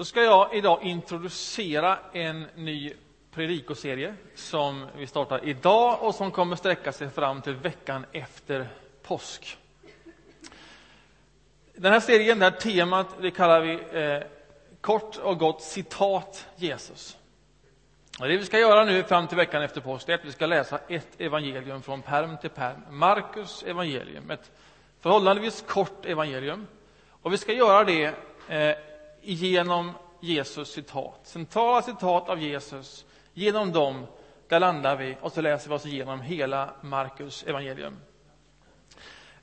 Då ska jag idag introducera en ny predikoserie som vi startar idag och som kommer sträcka sig fram till veckan efter påsk. Den här serien, det här temat, det kallar vi eh, kort och gott citat Jesus. Och det vi ska göra nu fram till veckan efter påsk är att vi ska läsa ett evangelium från perm till perm. Markus evangelium, ett förhållandevis kort evangelium. Och vi ska göra det eh, genom Jesus citat. Centrala citat av Jesus. Genom dem, där landar vi och så läser vi oss igenom hela Markus evangelium.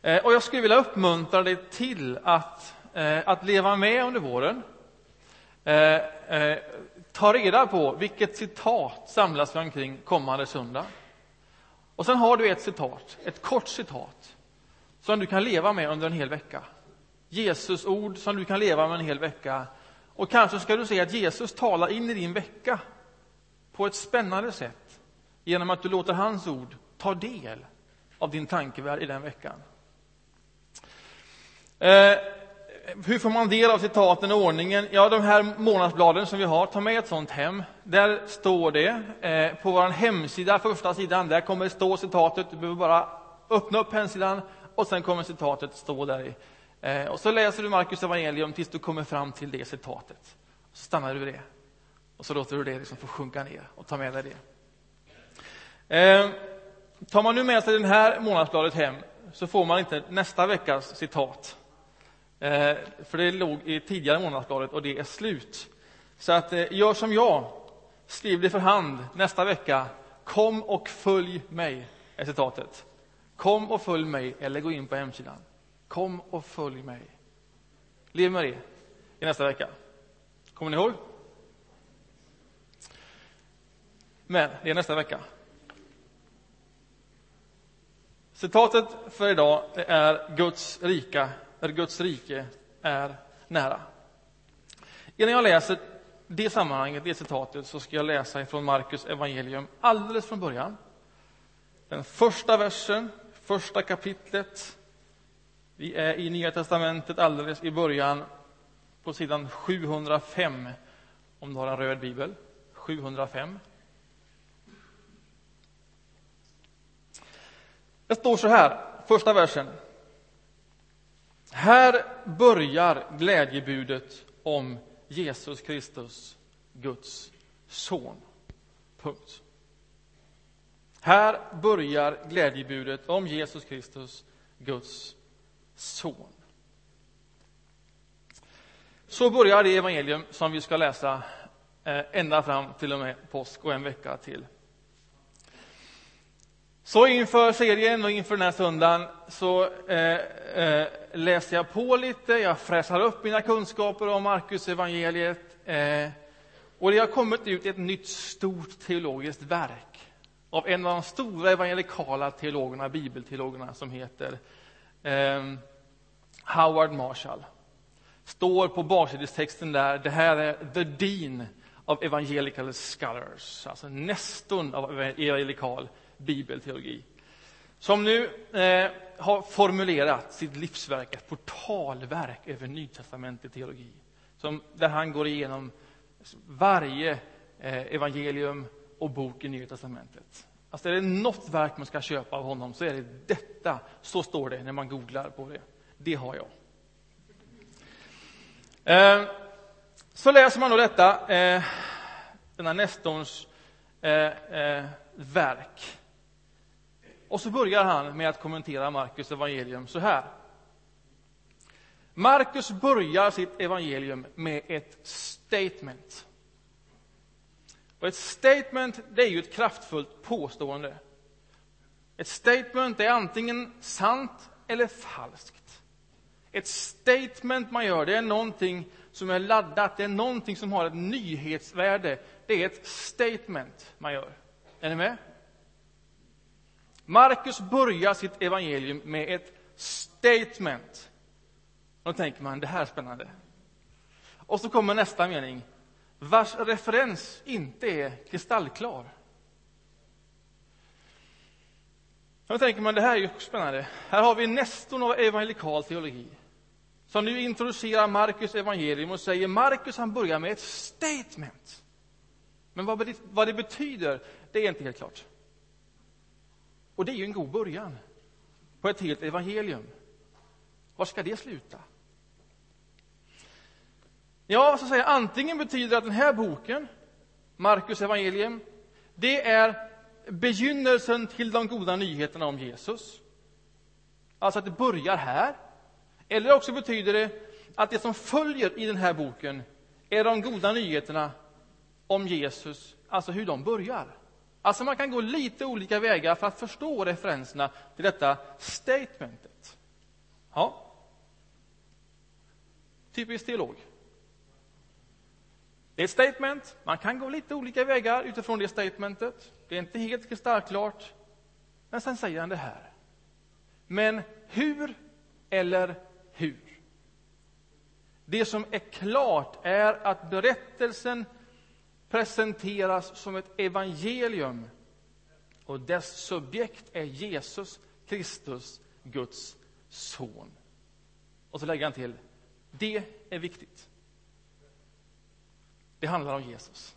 Eh, och jag skulle vilja uppmuntra dig till att, eh, att leva med under våren. Eh, ta reda på vilket citat samlas vi omkring kommande söndag. Och sen har du ett citat, ett kort citat, som du kan leva med under en hel vecka. Jesus ord som du kan leva med en hel vecka. Och kanske ska du se att Jesus talar in i din vecka på ett spännande sätt genom att du låter hans ord ta del av din tankevärld i den veckan. Eh, hur får man del av citaten och ordningen? Ja, de här månadsbladen som vi har, ta med ett sånt hem. Där står det eh, på vår hemsida, första sidan, där kommer det stå citatet. Du behöver bara öppna upp hemsidan och sen kommer citatet stå där i. Eh, och så läser du Markus evangelium tills du kommer fram till det citatet. Så stannar du vid det. Och så låter du det liksom få sjunka ner och ta med dig det. Eh, tar man nu med sig det här månadsbladet hem så får man inte nästa veckas citat. Eh, för det låg i tidigare månadsbladet och det är slut. Så att, eh, gör som jag. Skriv det för hand nästa vecka. Kom och följ mig, är citatet. Kom och följ mig, eller gå in på hemsidan. Kom och följ mig. Lev med det i nästa vecka. Kommer ni ihåg? Men det är nästa vecka. Citatet för idag är Guds rika, Guds rike är nära. Innan jag läser det sammanhanget, det citatet, så ska jag läsa ifrån Markus evangelium alldeles från början. Den första versen, första kapitlet. Vi är i Nya testamentet alldeles i början, på sidan 705, om du har en röd bibel. 705. Det står så här, första versen. Här börjar glädjebudet om Jesus Kristus, Guds son. Punkt. Här börjar glädjebudet om Jesus Kristus, Guds son. Så börjar det evangelium som vi ska läsa eh, ända fram till och med påsk och en vecka till. Så inför serien och inför den här söndagen så eh, eh, läser jag på lite, jag fräschar upp mina kunskaper om Markus evangeliet eh, och det har kommit ut ett nytt stort teologiskt verk av en av de stora evangelikala teologerna, bibelteologerna, som heter eh, Howard Marshall. Står på baksidestexten där, det här är the dean of evangelical scholars, alltså nestorn av evangelikal bibelteologi. Som nu eh, har formulerat sitt livsverk, ett portalverk över nytestamentlig teologi. Som, där han går igenom varje eh, evangelium och bok i Nya testamentet. Alltså är det något verk man ska köpa av honom så är det detta. Så står det när man googlar på det. Det har jag. Eh, så läser man då detta, eh, denna Nestorns eh, eh, verk. Och så börjar han med att kommentera Markus evangelium så här. Markus börjar sitt evangelium med ett statement. Och ett statement det är ju ett kraftfullt påstående. Ett statement är antingen sant eller falskt. Ett statement man gör, det är någonting som är laddat, det är någonting som har ett nyhetsvärde. Det är ett statement man gör. Är ni med? Markus börjar sitt evangelium med ett statement. Då tänker man, det här är spännande. Och så kommer nästa mening, vars referens inte är kristallklar. Då tänker man, det här är ju spännande. Här har vi nestorn av evangelikal teologi. som nu introducerar Markus evangelium och säger Markus han börjar med ett statement. Men vad det, vad det betyder, det är inte helt klart. Och det är ju en god början på ett helt evangelium. Var ska det sluta? Ja, så säger jag, antingen betyder att den här boken, Markus evangelium, det är begynnelsen till de goda nyheterna om Jesus. Alltså att det börjar här. Eller också betyder det att det som följer i den här boken är de goda nyheterna om Jesus, alltså hur de börjar. Alltså man kan gå lite olika vägar för att förstå referenserna till detta statementet. Ja. Typisk teolog. Det är ett statement. Man kan gå lite olika vägar utifrån det statementet. Det är inte helt kristallklart. Men sen säger han det här. Men hur eller hur? Det som är klart är att berättelsen presenteras som ett evangelium och dess subjekt är Jesus Kristus, Guds son. Och så lägger han till, det är viktigt. Det handlar om Jesus.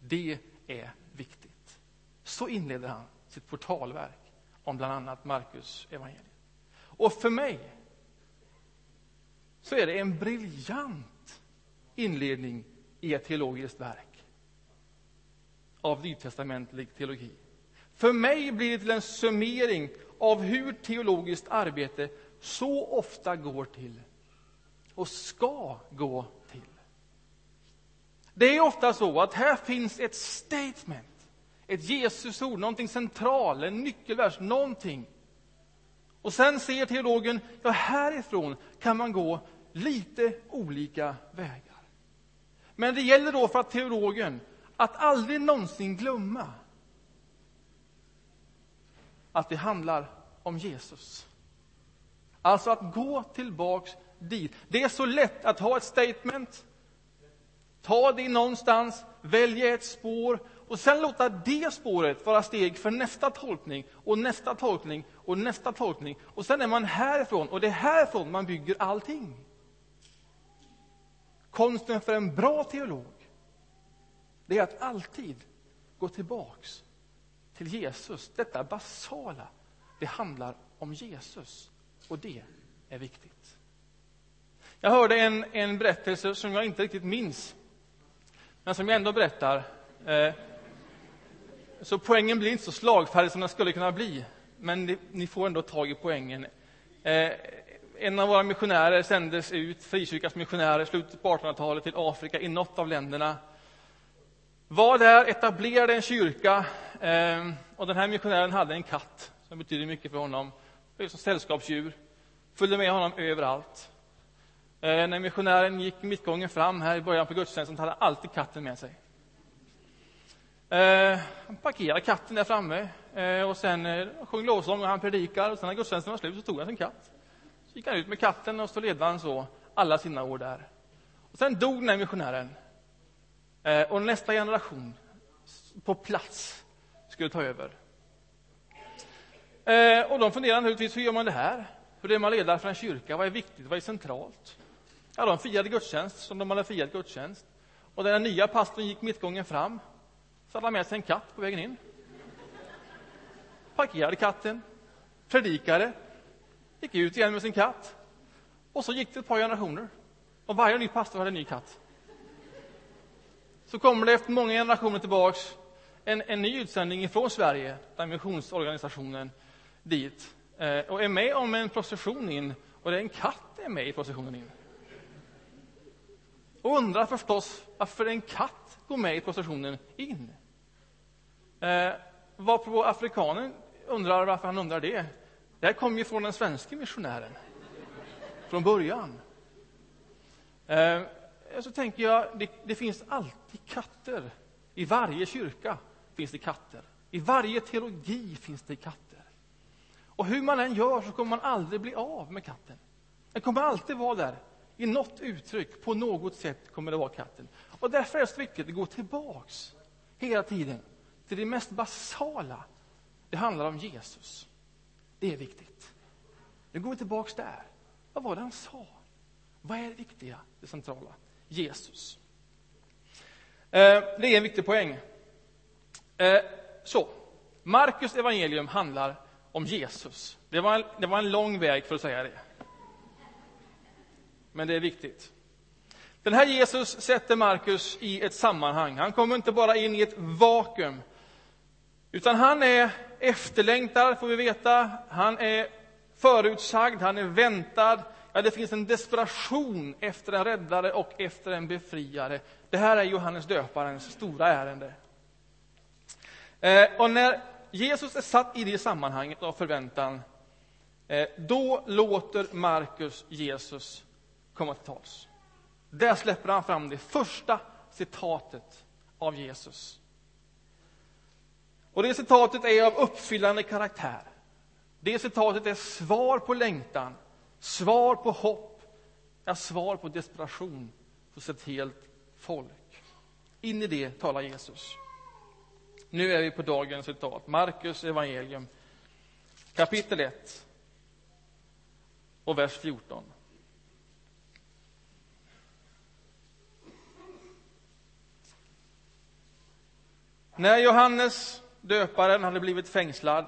Det är viktigt. Så inleder han sitt portalverk om bland annat Markus evangelium. Och för mig så är det en briljant inledning i ett teologiskt verk av nytestamentlig teologi. För mig blir det till en summering av hur teologiskt arbete så ofta går till och ska gå till. Det är ofta så att här finns ett statement, ett Jesusord, någonting centralt, en nyckelvers, någonting. Och sen ser teologen, ja härifrån kan man gå lite olika vägar. Men det gäller då för teologen att aldrig någonsin glömma att det handlar om Jesus. Alltså att gå tillbaks dit. Det är så lätt att ha ett statement, ta dig någonstans, välja ett spår och sen låta det spåret vara steg för nästa tolkning och nästa tolkning och nästa tolkning. Och sen är man härifrån och det är härifrån man bygger allting. Konsten för en bra teolog, det är att alltid gå tillbaks till Jesus. Detta basala, det handlar om Jesus och det är viktigt. Jag hörde en, en berättelse som jag inte riktigt minns, men som jag ändå berättar. Eh, så poängen blir inte så slagfärdig som den skulle kunna bli, men ni, ni får ändå tag i poängen. Eh, en av våra missionärer sändes ut, frikyrkans missionärer, slutet på 1800-talet till Afrika i något av länderna. Var där, etablerade en kyrka eh, och den här missionären hade en katt som betydde mycket för honom. Som sällskapsdjur. Följde med honom överallt. Eh, när missionären gick mittgången fram här i början på gudstjänsten hade han alltid katten med sig. Eh, han parkerade katten där framme eh, och sen eh, sjöng lovsång och han predikar och sen när gudstjänsten var slut så tog han sin katt. Så gick han ut med katten och så ledde han så alla sina år där. Och sen dog den här missionären. Eh, och nästa generation på plats skulle ta över. Eh, och de funderade naturligtvis, hur gör man det här? Hur är man ledare för en kyrka? Vad är viktigt? Vad är centralt? Ja, de firade gudstjänst som de hade firat gudstjänst. Och när den nya pastorn gick mittgången fram så hade han med sig en katt på vägen in. Parkerade katten, predikade, gick ut igen med sin katt. Och så gick det ett par generationer. Och varje ny pastor hade en ny katt. Så kommer det efter många generationer tillbaks en, en ny utsändning ifrån Sverige, där missionsorganisationen dit, eh, och är med om en procession in, och det är en katt är med i processionen in. Och undrar förstås varför en katt går med i processionen in. Eh, varpå afrikanen undrar varför han undrar det. Det här kommer ju från den svenska missionären, från början. Eh, så tänker jag, det, det, finns alltid katter. I varje kyrka finns det katter. I varje teologi finns det katter. Och hur man än gör så kommer man aldrig bli av med katten. Den kommer alltid vara där. I något uttryck, på något sätt, kommer det vara katten. Och därför är det så viktigt att gå tillbaks hela tiden till det mest basala. Det handlar om Jesus. Det är viktigt. Nu går vi tillbaks där. Vad var det han sa? Vad är det viktiga, det centrala? Jesus. Eh, det är en viktig poäng. Eh, så, Markus evangelium handlar om Jesus. Det var, en, det var en lång väg för att säga det. Men det är viktigt. Den här Jesus sätter Markus i ett sammanhang. Han kommer inte bara in i ett vakuum. Utan han är efterlängtad, får vi veta. Han är förutsagd, han är väntad. Ja, det finns en desperation efter en räddare och efter en befriare. Det här är Johannes döparens stora ärende. Eh, och när Jesus är satt i det sammanhanget av förväntan, eh, då låter Markus Jesus komma till tals. Där släpper han fram det första citatet av Jesus. Och det citatet är av uppfyllande karaktär. Det citatet är svar på längtan, svar på hopp, ja, svar på desperation hos ett helt folk. In i det talar Jesus. Nu är vi på dagens citat, Markus evangelium, kapitel 1 och vers 14. När Johannes döparen hade blivit fängslad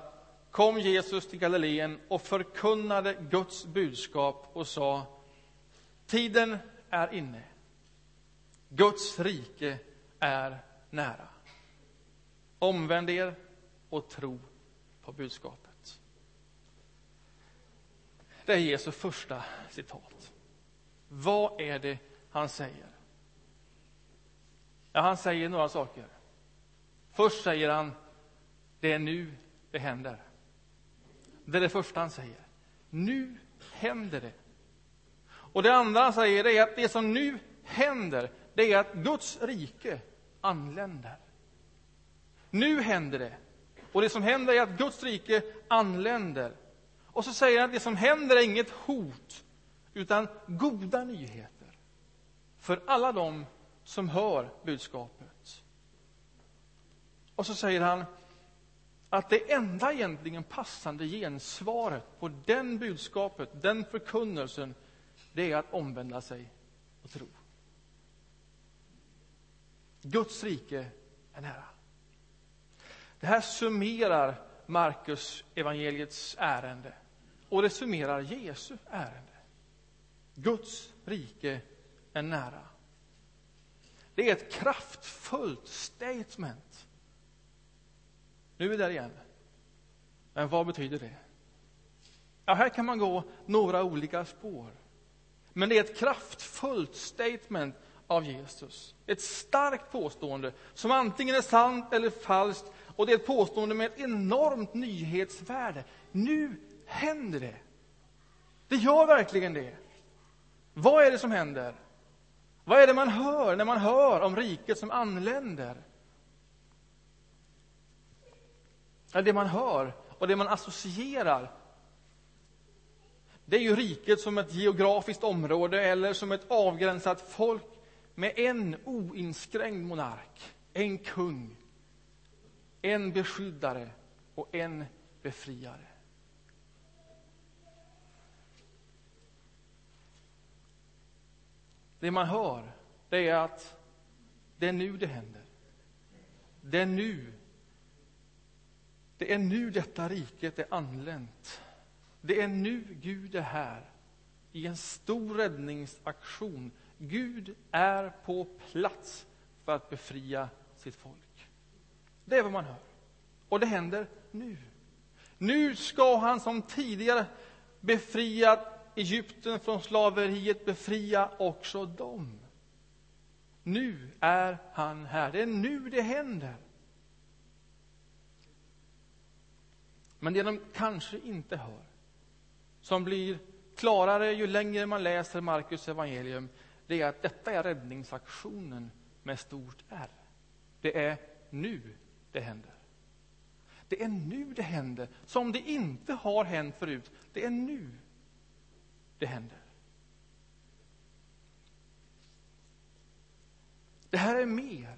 kom Jesus till Galileen och förkunnade Guds budskap och sa Tiden är inne. Guds rike är nära. Omvänd er och tro på budskapet. Det är Jesu första citat. Vad är det han säger? Ja, han säger några saker. Först säger han, det är nu det händer. Det är det första han säger. Nu händer det. Och det andra han säger är att det som nu händer, det är att Guds rike anländer. Nu händer det. Och det som händer är att Guds rike anländer. Och så säger han att det som händer är inget hot, utan goda nyheter för alla dem som hör budskapet. Och så säger han att det enda egentligen passande gensvaret på den budskapet, den förkunnelsen, det är att omvända sig och tro. Guds rike är nära. Det här summerar Markus evangeliets ärende och det summerar Jesu ärende. Guds rike är nära. Det är ett kraftfullt statement nu är vi där igen. Men vad betyder det? Ja, här kan man gå några olika spår. Men det är ett kraftfullt statement av Jesus. Ett starkt påstående som antingen är sant eller falskt. Och det är ett påstående med ett enormt nyhetsvärde. Nu händer det. Det gör verkligen det. Vad är det som händer? Vad är det man hör när man hör om riket som anländer? Det man hör och det man associerar det är ju riket som ett geografiskt område eller som ett avgränsat folk med en oinskränkt monark, en kung, en beskyddare och en befriare. Det man hör, det är att det är nu det händer. Det är nu det är nu detta riket är anlänt. Det är nu Gud är här i en stor räddningsaktion. Gud är på plats för att befria sitt folk. Det är vad man hör. Och det händer nu. Nu ska han som tidigare befriat Egypten från slaveriet befria också dem. Nu är han här. Det är nu det händer. Men det de kanske inte hör, som blir klarare ju längre man läser Markus evangelium, det är att detta är räddningsaktionen med stort R. Det är nu det händer. Det är nu det händer, som det inte har hänt förut. Det är nu det händer. Det här är mer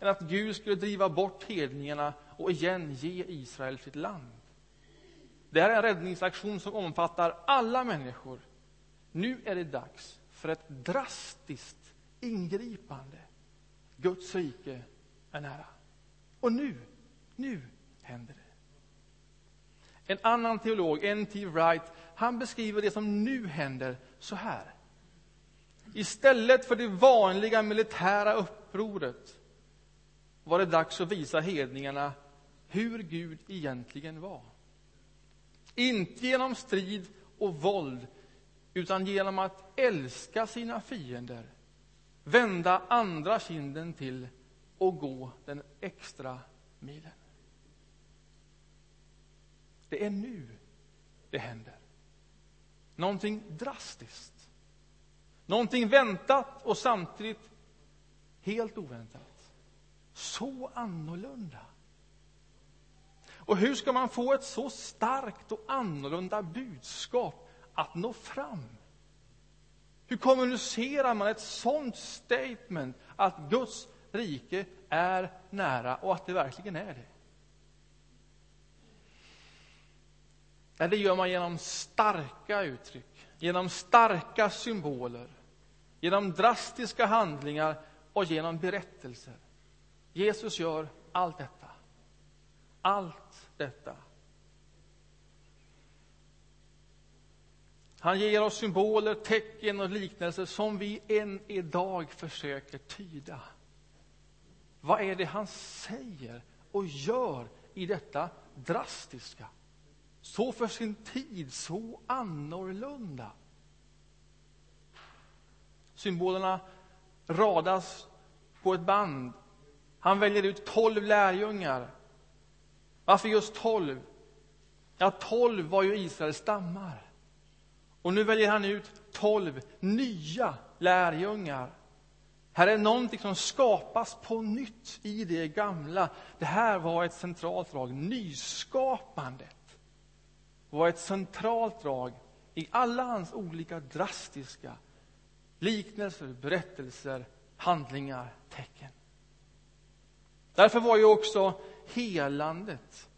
än att Gud skulle driva bort hedningarna och igen ge Israel sitt land. Det här är en räddningsaktion som omfattar alla människor. Nu är det dags för ett drastiskt ingripande. Guds rike är nära. Och nu, nu händer det. En annan teolog, N.T. Wright, han beskriver det som nu händer så här. Istället för det vanliga militära upproret var det dags att visa hedningarna hur Gud egentligen var. Inte genom strid och våld, utan genom att älska sina fiender, vända andra kinden till och gå den extra milen. Det är nu det händer. Någonting drastiskt. Någonting väntat och samtidigt helt oväntat. Så annorlunda. Och hur ska man få ett så starkt och annorlunda budskap att nå fram? Hur kommunicerar man ett sånt statement att Guds rike är nära och att det verkligen är det? Det gör man genom starka uttryck, genom starka symboler, genom drastiska handlingar och genom berättelser. Jesus gör allt detta. Allt detta. Han ger oss symboler, tecken och liknelser som vi än idag försöker tyda. Vad är det han säger och gör i detta drastiska? Så för sin tid, så annorlunda. Symbolerna radas på ett band. Han väljer ut tolv lärjungar. Varför just tolv? Ja, tolv var ju Israels stammar. Och nu väljer han ut tolv nya lärjungar. Här är någonting som skapas på nytt i det gamla. Det här var ett centralt drag. Nyskapandet var ett centralt drag i alla hans olika drastiska liknelser, berättelser, handlingar, tecken. Därför var ju också helandet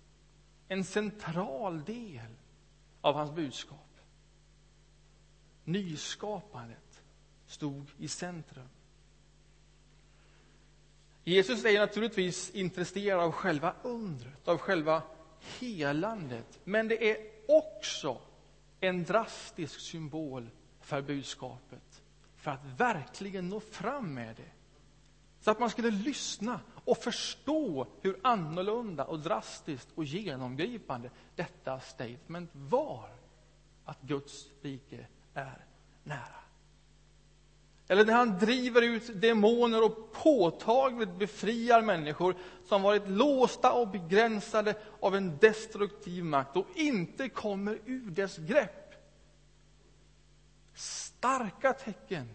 en central del av hans budskap. Nyskapandet stod i centrum. Jesus är naturligtvis intresserad av själva undret, av själva helandet. Men det är också en drastisk symbol för budskapet, för att verkligen nå fram med det. Så att man skulle lyssna och förstå hur annorlunda och drastiskt och genomgripande detta statement var. Att Guds rike är nära. Eller när han driver ut demoner och påtagligt befriar människor som varit låsta och begränsade av en destruktiv makt och inte kommer ur dess grepp. Starka tecken,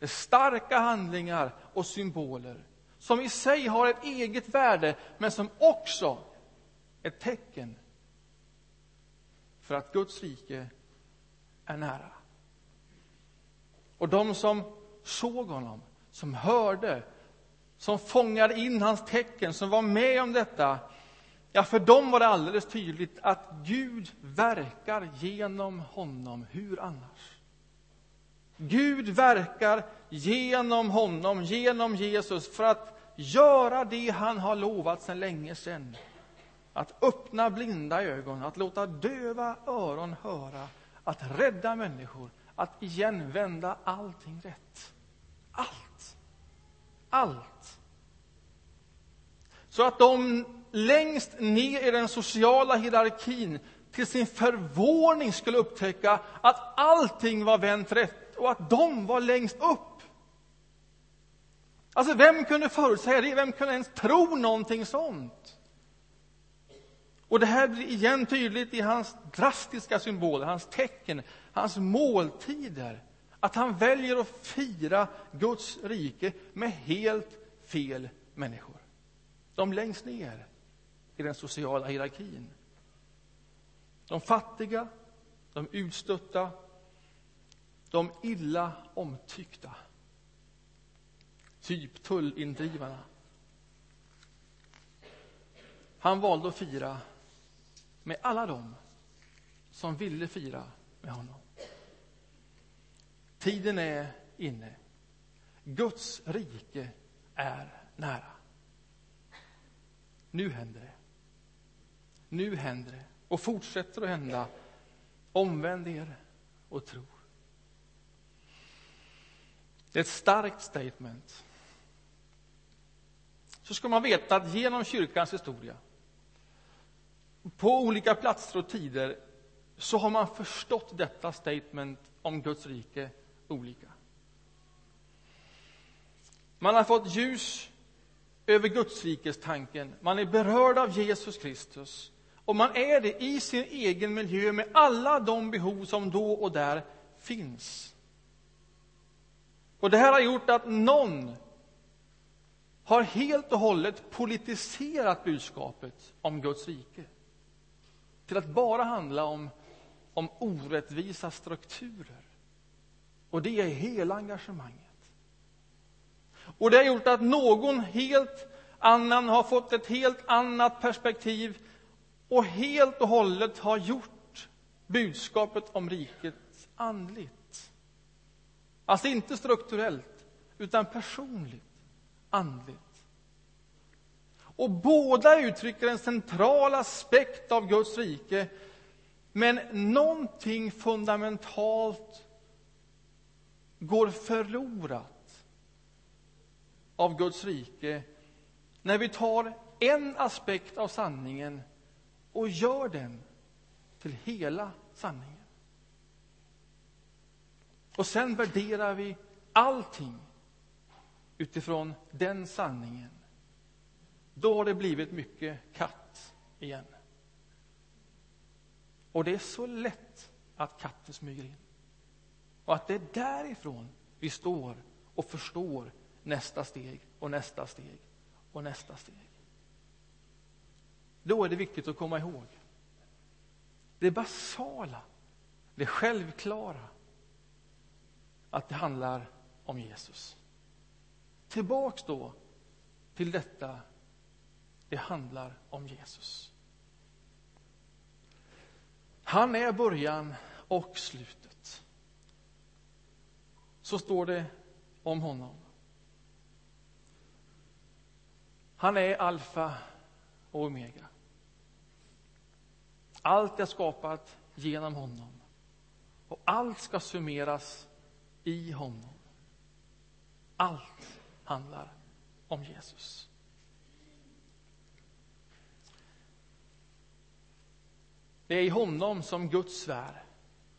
starka handlingar och symboler som i sig har ett eget värde, men som också är ett tecken för att Guds rike är nära. Och de som såg honom, som hörde, som fångade in hans tecken, som var med om detta, ja, för dem var det alldeles tydligt att Gud verkar genom honom. Hur annars? Gud verkar genom honom, genom Jesus, för att göra det han har lovat sedan länge sedan. Att öppna blinda ögon, att låta döva öron höra, att rädda människor, att igen vända allting rätt. Allt. Allt. Så att de längst ner i den sociala hierarkin till sin förvåning skulle upptäcka att allting var vänt rätt och att de var längst upp. Alltså, vem kunde förutsäga det? Vem kunde ens tro någonting sånt? Och det här blir igen tydligt i hans drastiska symboler, hans tecken, hans måltider. Att han väljer att fira Guds rike med helt fel människor. De längst ner i den sociala hierarkin. De fattiga, de utstötta, de illa omtyckta. Typ tullindrivarna. Han valde att fira med alla dem som ville fira med honom. Tiden är inne. Guds rike är nära. Nu händer det. Nu händer det och fortsätter att hända. Omvänd er och tro. Det är ett starkt statement. Så ska man veta att genom kyrkans historia, på olika platser och tider, så har man förstått detta statement om Guds rike olika. Man har fått ljus över Gudsrikestanken. Man är berörd av Jesus Kristus. Och man är det i sin egen miljö med alla de behov som då och där finns. Och det här har gjort att någon har helt och hållet politiserat budskapet om Guds rike till att bara handla om, om orättvisa strukturer. Och det är hela engagemanget. Och det har gjort att någon helt annan har fått ett helt annat perspektiv och helt och hållet har gjort budskapet om riket andligt. Alltså inte strukturellt, utan personligt, andligt. Och båda uttrycker en central aspekt av Guds rike, men någonting fundamentalt går förlorat av Guds rike när vi tar en aspekt av sanningen och gör den till hela sanningen. Och sen värderar vi allting utifrån den sanningen. Då har det blivit mycket katt igen. Och det är så lätt att katten smyger in. Och att det är därifrån vi står och förstår nästa steg och nästa steg och nästa steg. Då är det viktigt att komma ihåg det basala, det självklara att det handlar om Jesus. Tillbaks då till detta, det handlar om Jesus. Han är början och slutet. Så står det om honom. Han är alfa och omega. Allt är skapat genom honom. Och allt ska summeras i honom. Allt handlar om Jesus. Det är i honom som Guds svär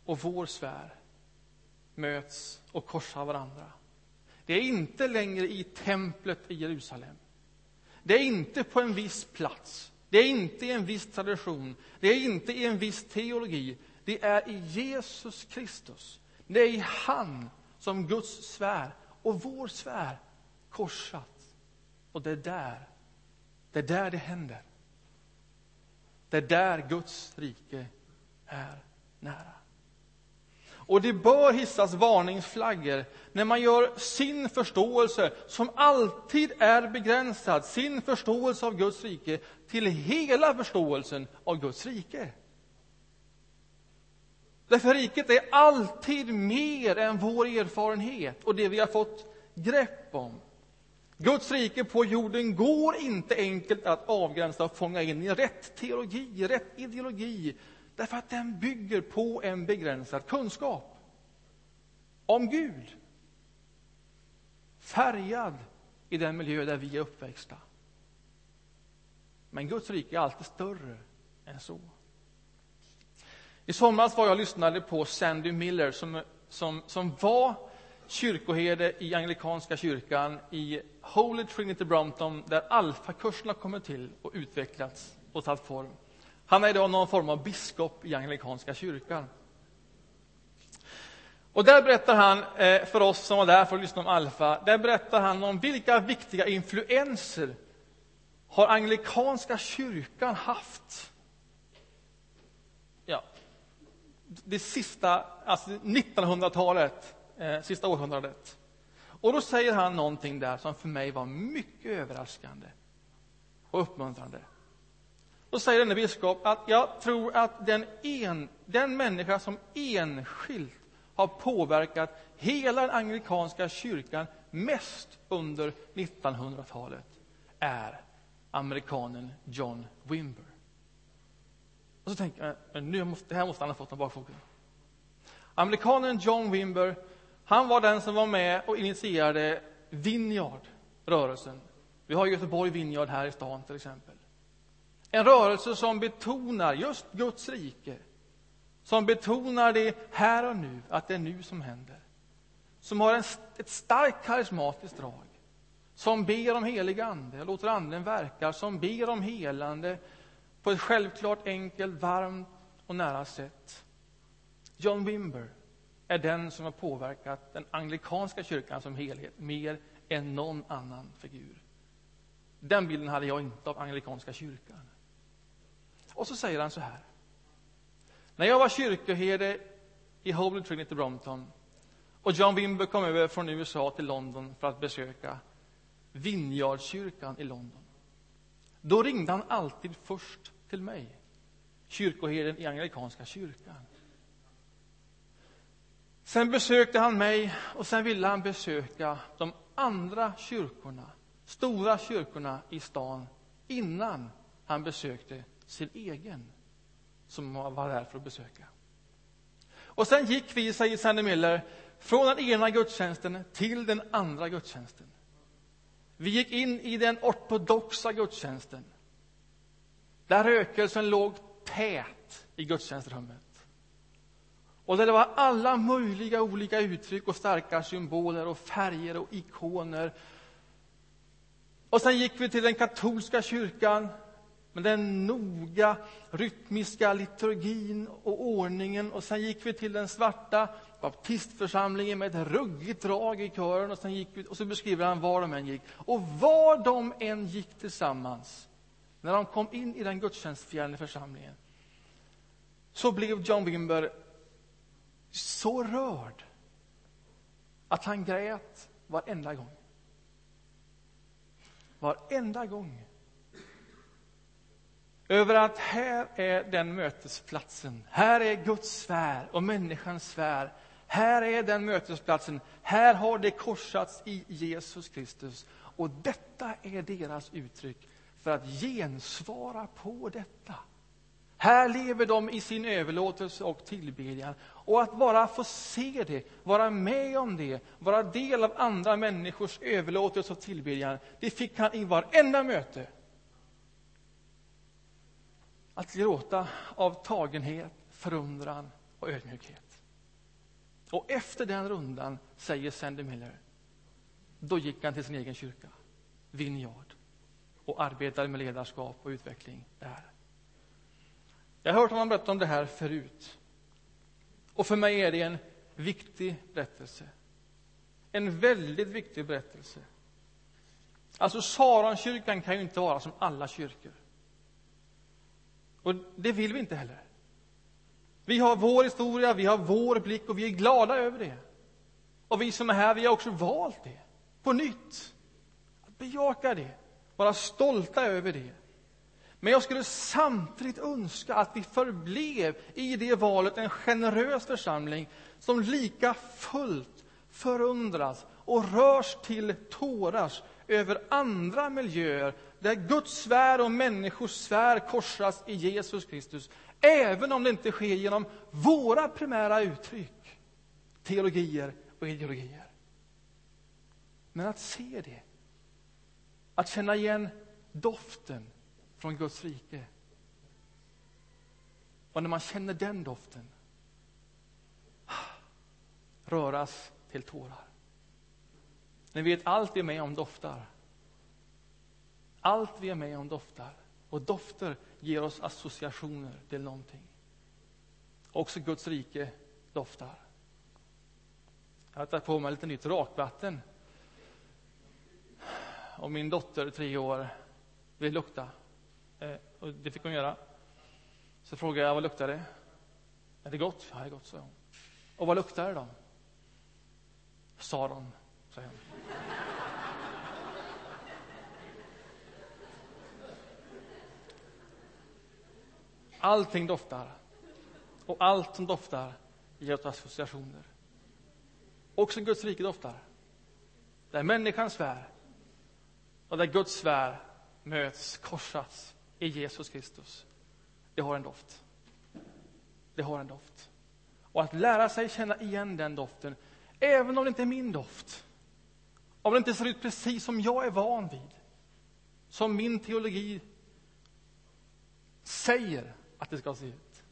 och vår svär möts och korsar varandra. Det är inte längre i templet i Jerusalem. Det är inte på en viss plats. Det är inte i en viss tradition. Det är inte i en viss teologi. Det är i Jesus Kristus. Det är i han som Guds svär och vår svär korsat. Och det är där, det är där det händer. Det är där Guds rike är nära. Och det bör hissas varningsflaggor när man gör sin förståelse, som alltid är begränsad, sin förståelse av Guds rike till hela förståelsen av Guds rike. Därför riket är alltid mer än vår erfarenhet och det vi har fått grepp om. Guds rike på jorden går inte enkelt att avgränsa och fånga in i rätt teologi, rätt ideologi, därför att den bygger på en begränsad kunskap om Gud. Färgad i den miljö där vi är uppväxta. Men Guds rike är alltid större än så. I somras var jag lyssnade på Sandy Miller som, som, som var kyrkoherde i anglikanska kyrkan i Holy Trinity Brompton där alfakurserna kommit till och utvecklats och tagit form. Han är idag någon form av biskop i anglikanska kyrkan. Och där berättar han eh, för oss som var där för att lyssna om Alfa, där berättar han om vilka viktiga influenser har anglikanska kyrkan haft ja, det sista, alltså 1900-talet, eh, sista århundradet. Och då säger han någonting där som för mig var mycket överraskande och uppmuntrande. Då säger denne biskop att jag tror att den, en, den människa som enskilt har påverkat hela den anglikanska kyrkan mest under 1900-talet är amerikanen John Wimber. Och så tänker jag, nu måste, det här måste han ha fått om bakfoten. Amerikanen John Wimber, han var den som var med och initierade Vineyard-rörelsen. Vi har Göteborg Vineyard här i stan till exempel. En rörelse som betonar just Guds rike, som betonar det här och nu, att det är nu som händer. Som har en, ett starkt karismatiskt drag, som ber om helig ande, låter anden verka, som ber om helande på ett självklart, enkelt, varmt och nära sätt. John Wimber är den som har påverkat den anglikanska kyrkan som helhet mer än någon annan figur. Den bilden hade jag inte av anglikanska kyrkan. Och så säger han så här. När jag var kyrkoherde i Holy Trinity Brompton och John Wimber kom över från USA till London för att besöka Vineyardkyrkan i London. Då ringde han alltid först till mig, kyrkoherden i anglikanska kyrkan. Sen besökte han mig och sen ville han besöka de andra kyrkorna, stora kyrkorna i stan innan han besökte sin egen, som han var där för att besöka. Och sen gick vi, säger Sandy Miller, från den ena gudstjänsten till den andra gudstjänsten. Vi gick in i den ortodoxa gudstjänsten, där rökelsen låg tät i gudstjänstrummet. Och där det var alla möjliga olika uttryck och starka symboler och färger och ikoner. Och sen gick vi till den katolska kyrkan med den noga rytmiska liturgin och ordningen. Och sen gick vi till den svarta baptistförsamlingen med ett ruggigt drag i kören. Och, sen gick vi, och så beskriver han var de än gick. Och var de än gick tillsammans, när de kom in i den gudstjänstfjärde församlingen, så blev John Wimber så rörd att han grät varenda gång. Varenda gång. Över att här är den mötesplatsen. Här är Guds sfär och människans sfär. Här är den mötesplatsen. Här har det korsats i Jesus Kristus. Och detta är deras uttryck för att gensvara på detta. Här lever de i sin överlåtelse och tillbedjan. Och att bara få se det, vara med om det, vara del av andra människors överlåtelse och tillbedjan, det fick han i varenda möte. Att gråta av tagenhet, förundran och ödmjukhet. Och efter den rundan, säger Sandy Miller, då gick han till sin egen kyrka, Vinjard, och arbetade med ledarskap och utveckling där. Jag har hört honom berätta om det här förut. Och för mig är det en viktig berättelse. En väldigt viktig berättelse. Alltså, Saronkyrkan kan ju inte vara som alla kyrkor. Och det vill vi inte heller. Vi har vår historia, vi har vår blick och vi är glada över det. Och vi som är här, vi har också valt det på nytt. Att bejaka det, vara stolta över det. Men jag skulle samtidigt önska att vi förblev i det valet en generös församling som lika fullt förundras och rörs till tårars över andra miljöer där Guds sfär och människors sfär korsas i Jesus Kristus även om det inte sker genom våra primära uttryck, teologier och ideologier. Men att se det, att känna igen doften från Guds rike. Och när man känner den doften röras till tårar. Ni vet, allt vi är med om doftar. Allt vi är med om doftar. Och dofter ger oss associationer till någonting. Också Guds rike doftar. Jag har tagit på mig lite nytt rakvatten. Och min dotter, tre år, vill lukta. Eh, och det fick hon göra. Så frågade jag vad luktar det? Är det gott? Ja, det är gott, sa hon. Och vad luktar det då? Saron, sa hon. Allting doftar. Och allt som doftar ger oss associationer. också Guds rike doftar. Där människan svär och där Guds svär möts, korsas i Jesus Kristus. Det har en doft. Det har en doft. Och att lära sig känna igen den doften, även om det inte är min doft. Om det inte ser ut precis som jag är van vid. Som min teologi säger att det ska se ut.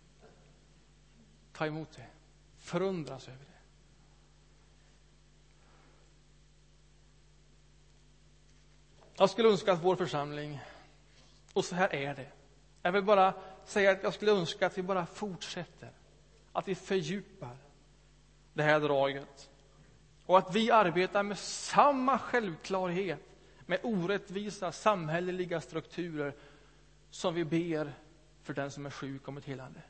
Ta emot det. Förundras över det. Jag skulle önska att vår församling, och så här är det. Jag vill bara säga att jag skulle önska att vi bara fortsätter, att vi fördjupar det här draget. Och att vi arbetar med samma självklarhet med orättvisa samhälleliga strukturer som vi ber för den som är sjuk om ett helande.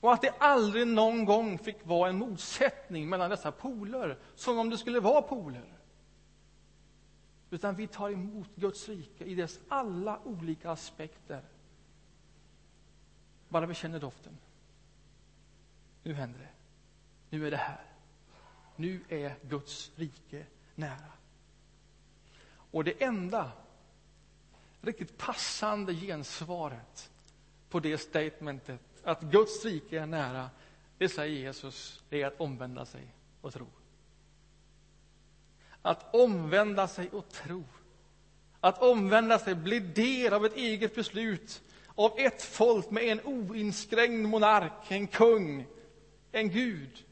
Och att det aldrig någon gång fick vara en motsättning mellan dessa poler, som om det skulle vara poler. Utan vi tar emot Guds rike i dess alla olika aspekter. Bara vi känner doften. Nu händer det. Nu är det här. Nu är Guds rike nära. Och det enda riktigt passande gensvaret på det statementet, att Guds rike är nära, det säger Jesus, är att omvända sig och tro. Att omvända sig och tro. Att omvända sig, bli del av ett eget beslut, av ett folk med en oinskränkt monark, en kung, en Gud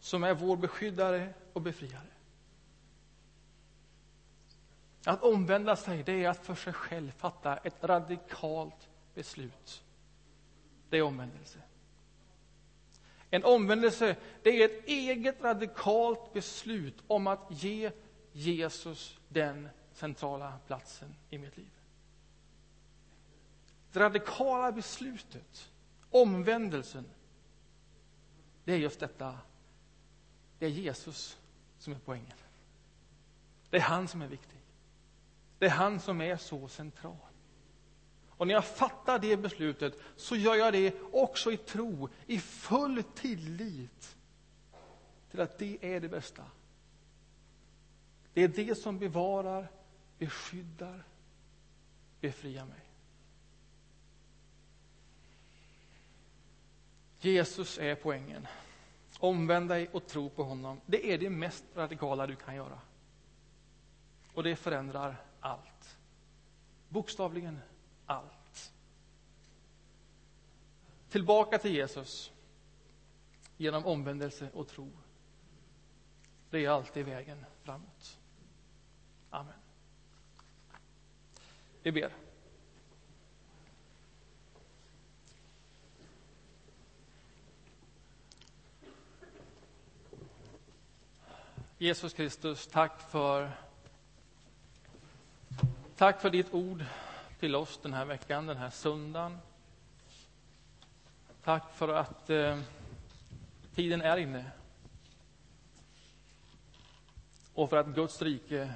som är vår beskyddare och befriare. Att omvända sig, det är att för sig själv fatta ett radikalt beslut. Det är omvändelse. En omvändelse, det är ett eget radikalt beslut om att ge Jesus den centrala platsen i mitt liv. Det radikala beslutet, omvändelsen, det är just detta. Det är Jesus som är poängen. Det är han som är viktig. Det är han som är så central. Och när jag fattar det beslutet så gör jag det också i tro, i full tillit till att det är det bästa. Det är det som bevarar, beskyddar, befriar mig. Jesus är poängen. Omvänd dig och tro på honom. Det är det mest radikala du kan göra. Och det förändrar allt. Bokstavligen allt. Tillbaka till Jesus genom omvändelse och tro. Det är alltid vägen framåt. Amen. Vi ber. Jesus Kristus, tack för Tack för ditt ord till oss den här veckan, den här söndagen. Tack för att eh, tiden är inne. Och för att Guds rike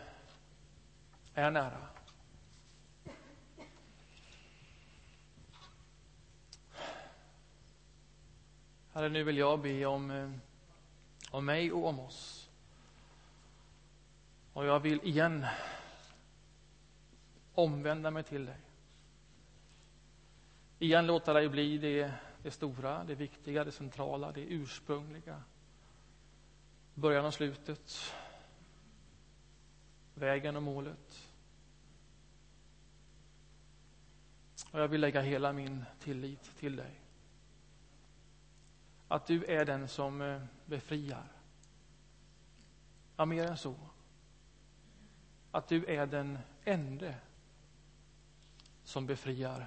är nära. Herre, nu vill jag be om, eh, om mig och om oss. Och jag vill igen omvända mig till dig. Igen låta dig bli det, det stora, det viktiga, det centrala, det ursprungliga. Början och slutet. Vägen och målet. Och jag vill lägga hela min tillit till dig. Att du är den som eh, befriar. Ja, mer än så. Att du är den ende som befriar.